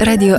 Radio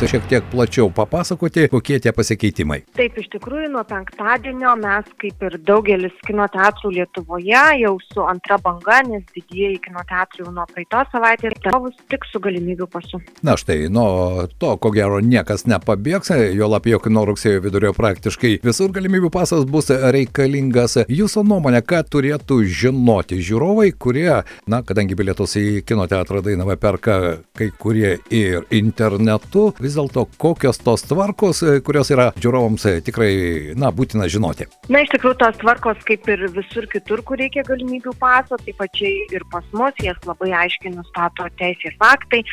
afiša šiek tiek plačiau papasakoti, kokie tie pasikeitimai. Taip, iš tikrųjų, nuo penktadienio mes, kaip ir daugelis kino teatrų Lietuvoje, jau su antra banga, nes didieji kino teatrai jau nuo praeitos savaitės dalyvavus tik su galimybių pasu. Na štai, nuo to, ko gero, niekas nepabėgs, jo lab, jog nuo rugsėjo vidurio praktiškai visur galimybių pasas bus reikalingas. Jūsų nuomonė, ką turėtų žinoti žiūrovai, kurie, na, kadangi bilietus į kino teatrą Dainavą perka kai kurie ir internetu, vis vis dėlto kokios tos tvarkos, e, kurios yra žiūrovams e, tikrai, na, būtina žinoti? Na, iš tikrųjų, tos tvarkos kaip ir visur kitur, kur reikia galimybių paso, taip pačiai ir pas mus, jas labai aiškiai nustato teisės aktai.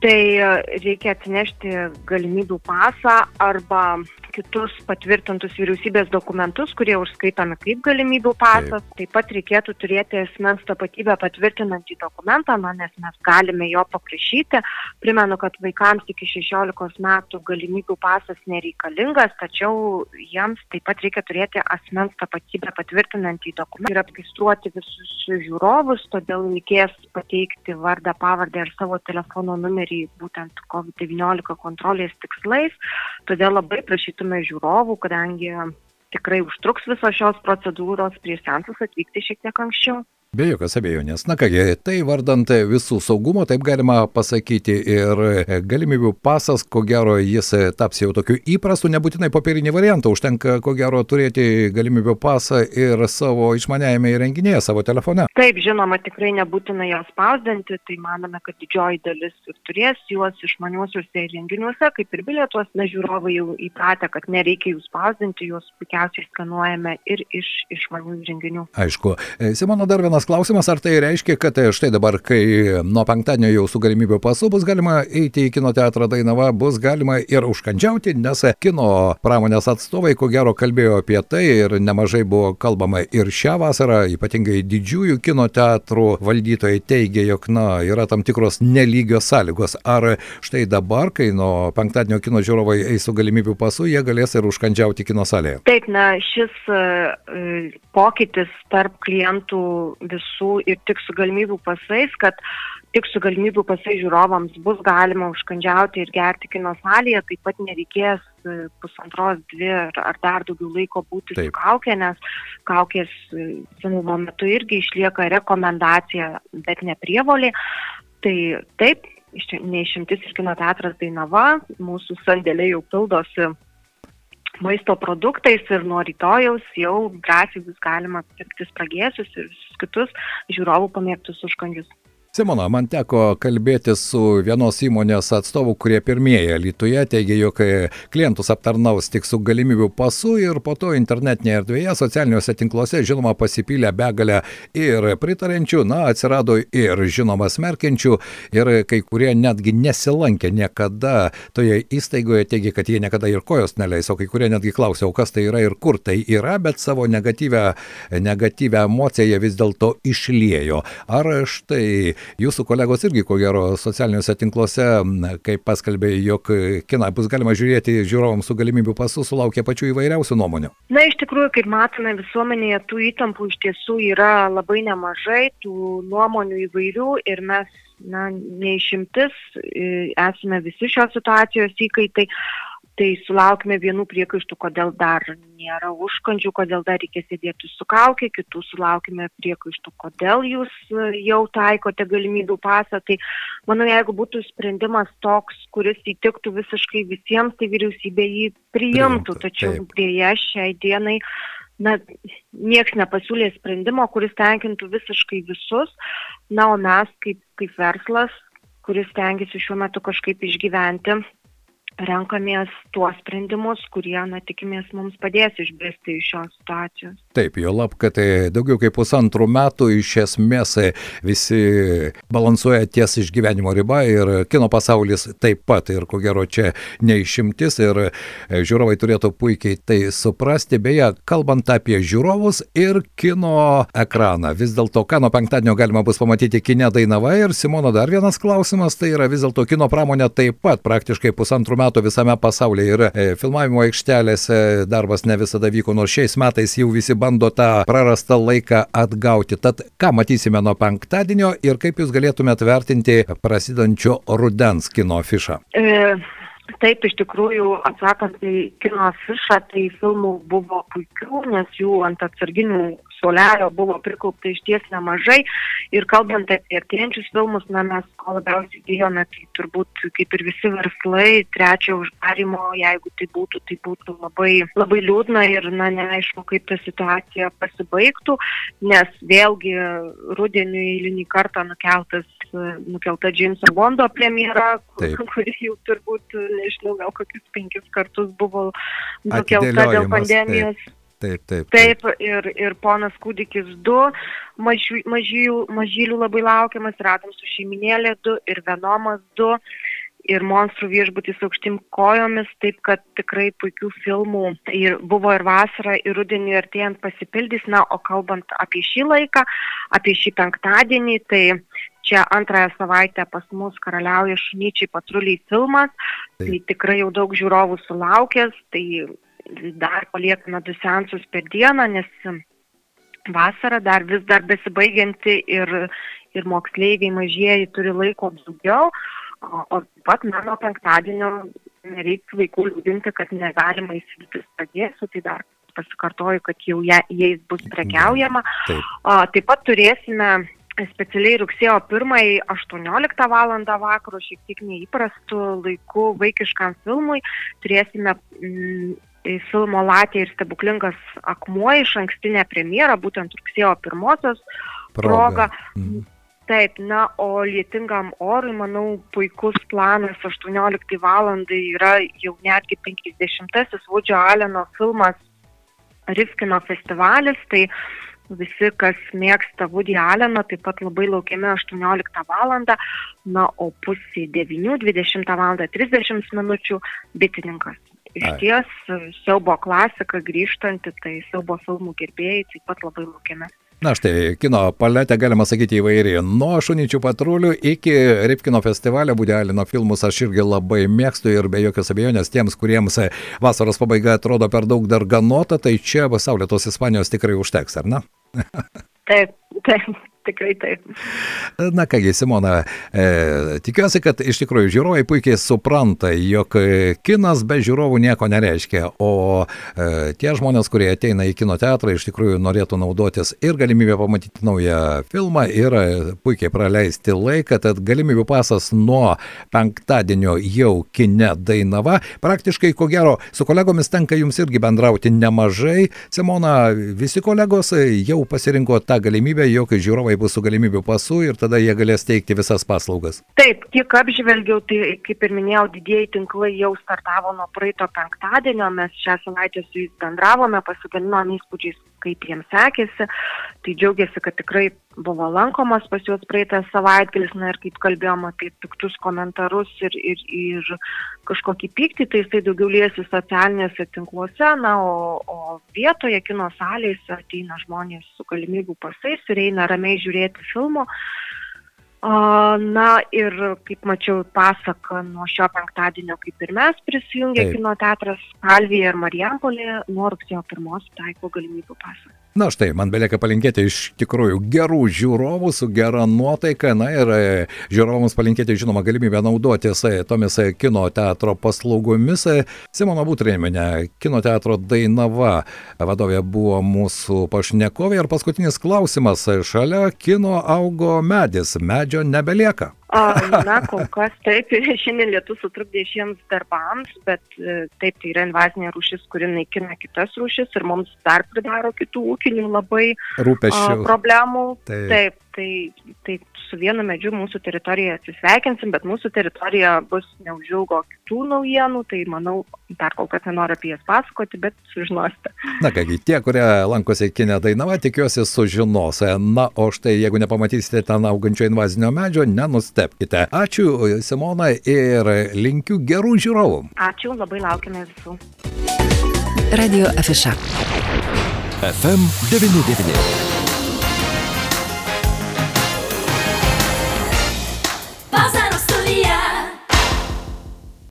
Tai e, reikia atsinešti galimybių pasą arba kitus patvirtintus vyriausybės dokumentus, kurie užskaitomi kaip galimybių pasas. Taip, Taip pat reikėtų turėti asmens tapatybę patvirtinantį dokumentą, na, nes mes galime jo paprašyti. Primenu, kad vaikams iki 16 metų galimybių pasas nereikalingas, tačiau jiems taip pat reikia turėti asmens tapatybę patvirtinantį dokumentą ir apgistruoti visus žiūrovus, todėl reikės pateikti vardą, pavardę ir savo telefono numerį būtent COVID-19 kontrolės tikslais. Todėl labai prašytume prašytume žiūrovų, kadangi tikrai užtruks visos šios procedūros, prieš sensus atvykti šiek tiek anksčiau. Be jokios abejonės. Na kągi, tai vardant visų saugumo, taip galima pasakyti ir galimybių pasas, ko gero jis taps jau tokiu įprastu, nebūtinai popierinį variantą, užtenka ko gero turėti galimybių pasą ir savo išmaniajame įrenginėje, savo telefone. Taip, žinoma, tikrai nebūtina jo spausdinti, tai manome, kad didžioji dalis ir turės juos išmaniuosiuose įrenginiuose, kaip ir bilietuos, na žiūrovai jau įpratę, kad nereikia jų spausdinti, juos puikiausiai skanuojame ir iš išmanių įrenginių. Aišku, Simono dar vienas Pirmas klausimas, ar tai reiškia, kad e, štai dabar, kai nuo penktadienio jau su galimybė pasu bus galima eiti į kino teatrą Dainava, bus galima ir užkandžiauti, nes kino pramonės atstovai, ko gero, kalbėjo apie tai ir nemažai buvo kalbama ir šią vasarą, ypatingai didžiųjų kino teatrų valdytojai teigia, jog, na, yra tam tikros nelygios sąlygos. Ar štai dabar, kai nuo penktadienio kino žiūrovai eis su galimybių pasu, jie galės ir užkandžiauti kino salėje? Taip, na, šis uh, pokytis tarp klientų visų ir tik su galimybių pasais, kad tik su galimybių pasai žiūrovams bus galima užkandžiauti ir gerti kino salėje, taip pat nereikės e, pusantros, dvi ar, ar dar daugiau laiko būti taip. su kaukė, nes kaukės e, senumo metu irgi išlieka rekomendacija, bet ne prievolė. Tai taip, neišimtis ir kino teatras Dainava, mūsų sandėliai jau pildosi maisto produktais ir nuo rytojaus jau drąsiai bus galima pirkti spragėsius ir visus kitus žiūrovų pamėgtus užkandžius. Simona, man teko kalbėti su vienos įmonės atstovu, kurie pirmieji Lietuvoje teigia, jog klientus aptarnaus tik su galimybių pasu ir po to internetinėje erdvėje, socialiniuose tinkluose, žinoma, pasipylė begalę ir pritarenčių, na, atsirado ir žinoma smerkiančių ir kai kurie netgi nesilankė niekada toje įstaigoje, teigia, kad jie niekada ir kojos neleis, o kai kurie netgi klausė, o kas tai yra ir kur tai yra, bet savo negatyvę, negatyvę emociją jie vis dėlto išliejo. Ar štai Jūsų kolegos irgi, ko gero, socialiniuose tinkluose, kaip paskelbė, jog kiną bus galima žiūrėti žiūrovams su galimybių pasu, sulaukė pačių įvairiausių nuomonių. Na, iš tikrųjų, kaip matome, visuomenėje tų įtampų iš tiesų yra labai nemažai, tų nuomonių įvairių ir mes, na, neišimtis, esame visi šios situacijos įkaitai tai sulaukime vienų priekaištų, kodėl dar nėra užkandžių, kodėl dar reikia sėdėti su kaukė, kitų sulaukime priekaištų, kodėl jūs e, jau taikote galimybių pasą. Tai manau, jeigu būtų sprendimas toks, kuris įtiktų visiškai visiems, tai vyriausybė jį priimtų. Tačiau dėja šiai dienai na, nieks nepasiūlė sprendimo, kuris tenkintų visiškai visus. Na, o mes kaip, kaip verslas, kuris tengiasi šiuo metu kažkaip išgyventi, renkamės tuos sprendimus, kurie, na, tikimės, mums padės išbristi iš šios situacijos. Taip, jo lab, kad tai daugiau kaip pusantrų metų iš esmės visi balansuoja ties išgyvenimo riba ir kino pasaulis taip pat ir ko gero čia neišimtis ir žiūrovai turėtų puikiai tai suprasti. Beje, kalbant apie žiūrovus ir kino ekraną, vis dėlto, ką nuo penktadienio galima bus pamatyti kine Dainava ir Simono dar vienas klausimas, tai yra vis dėlto kino pramonė taip pat praktiškai pusantrų metų metų visame pasaulyje ir e, filmavimo aikštelėse darbas ne visada vyko, nors šiais metais jau visi bando tą prarastą laiką atgauti. Tad ką matysime nuo penktadienio ir kaip jūs galėtumėte vertinti prasidančio rudens kino afišą? E... Taip, iš tikrųjų, atsakant į kino afišą, tai filmų buvo puikių, nes jų ant atsarginių suolelio buvo prikaupta iš ties nemažai. Ir kalbant apie artėjančius filmus, na, mes ko labiausiai bijome, tai turbūt kaip ir visi verslai, trečio uždarimo, jeigu tai būtų, tai būtų labai, labai liūdna ir, na, neaišku, kaip ta situacija pasibaigtų, nes vėlgi rudeniui eilinį kartą nukeltas, nukelta Jameso Bondo premjera, kuri jau turbūt, nežinau, gal kokius penkis kartus buvo nukelta dėl pandemijos. Taip. Taip, taip. Taip, ir, ir ponas Kūdikis 2, maži, mažylių, mažylių labai laukiamas, radom su šeiminėlė 2 ir Venomas 2 ir monstrų viešbutis aukštim kojomis, taip kad tikrai puikių filmų ir buvo ir vasarą, ir rudenį artėjant pasipildys. Na, o kalbant apie šį laiką, apie šį penktadienį, tai čia antrąją savaitę pas mus karaliauja šunyčiai patruliai filmas, tai tikrai jau daug žiūrovų sulaukęs, tai dar paliekame du sensus per dieną, nes vasara dar vis dar besibaigianti ir, ir moksleiviai mažieji turi laiko daugiau, o, pat mano penktadienio nereikia vaikų liūdinti, kad negalima įsigyti stadėsių, tai dar pasikartoju, kad jau ja, jais bus prekiaujama. Taip. O, taip pat turėsime specialiai rugsėjo 1 18 val. vakaro šiek tiek neįprastų laikų vaikiškam filmui turėsime mm, filmo Latė ir stebuklingas akmuo iš ankstinę premjerą, būtent rugsėjo pirmosios proga. proga. Mhm. Taip, na, o lietingam orui, manau, puikus planas 18 val. yra jau netgi 50-asis Vudžio Aleno filmas Rifkino festivalis, tai visi, kas mėgsta Woody Alleną, taip pat labai laukiami 18 val. Na, o pusė 9, 20 val. 30 minučių bitininkas. Iš ties siaubo klasika grįžtanti, tai siaubo filmų gerbėjai taip pat labai laukiame. Na štai, kino paletė galima sakyti įvairiai. Nuo šunyčių patrulių iki Ripkino festivalio Budelino filmus aš irgi labai mėgstu ir be jokios abejonės tiems, kuriems vasaros pabaiga atrodo per daug dar ganota, tai čia pasaulėtos Ispanijos tikrai užteks, ar ne? Taip, taip tikrai taip. Na kągi, Simona, e, tikiuosi, kad iš tikrųjų žiūrovai puikiai supranta, jog kinas be žiūrovų nieko nereiškia, o e, tie žmonės, kurie ateina į kino teatrą, iš tikrųjų norėtų naudotis ir galimybę pamatyti naują filmą, ir puikiai praleisti laiką, tad galimybių pasas nuo penktadienio jau kine Dainava. Praktiškai, ko gero, su kolegomis tenka jums irgi bendrauti nemažai. Simona, visi kolegos jau pasirinko tą galimybę, jog žiūrovai bus su galimybių pasu ir tada jie galės teikti visas paslaugas. Taip, kiek apžvelgiau, tai kaip ir minėjau, didieji tinklai jau startavo nuo praeito penktadienio, mes šią savaitę su jais bendravome, pasidalinom įspūdžiais, kaip jiems sekėsi, tai džiaugiasi, kad tikrai buvo lankomas pas juos praeitą savaitgalis, na ir kaip kalbėjom apie piktus komentarus ir, ir, ir kažkokį pyktį, tai jisai daugiau liesi socialinėse tinkluose, na, o, o vietoje kino salėse ateina žmonės su galimybių pasais ir eina ramiai žiūrėti filmo. Na ir kaip mačiau pasaką nuo šio penktadienio, kaip ir mes prisijungė Taip. kino teatras Kalvija ir Marijampolė, nuo rugsėjo pirmos taiko galimybių pasaką. Na štai, man belieka palinkėti iš tikrųjų gerų žiūrovų su gera nuotaika, na ir e, žiūrovams palinkėti žinoma galimybę naudotis e, tomis e, kino teatro paslaugomis. Simono Butrėminė, kino teatro Dainava vadovė buvo mūsų pašnekovė ir paskutinis klausimas, šalia kino augo medis, medžio nebelieka. Na, kol kas taip, šiandien lietus sutrukdė šiems darbams, bet e, taip, tai yra invazinė rūšis, kuri naikina kitas rūšis ir mums dar pridaro kitų ūkinių labai Rūpešių. problemų. Taip. taip, tai, tai su vienu medžiu mūsų teritorijoje atsisveikinsim, bet mūsų teritorija bus neužilgo kitų naujienų, tai manau, dar kol kas nenoriu apie jas pasakoti, bet sužinosite. Na kągi, tie, kurie lankosi kinė Dainava, tikiuosi sužinos. Na, o štai jeigu nepamatysite ten augančio invazinio medžio, nenustepkite. Ačiū Simona ir linkiu gerų žiūrovų. Ačiū, labai laukiame visų. Radio Afiša. FM 99.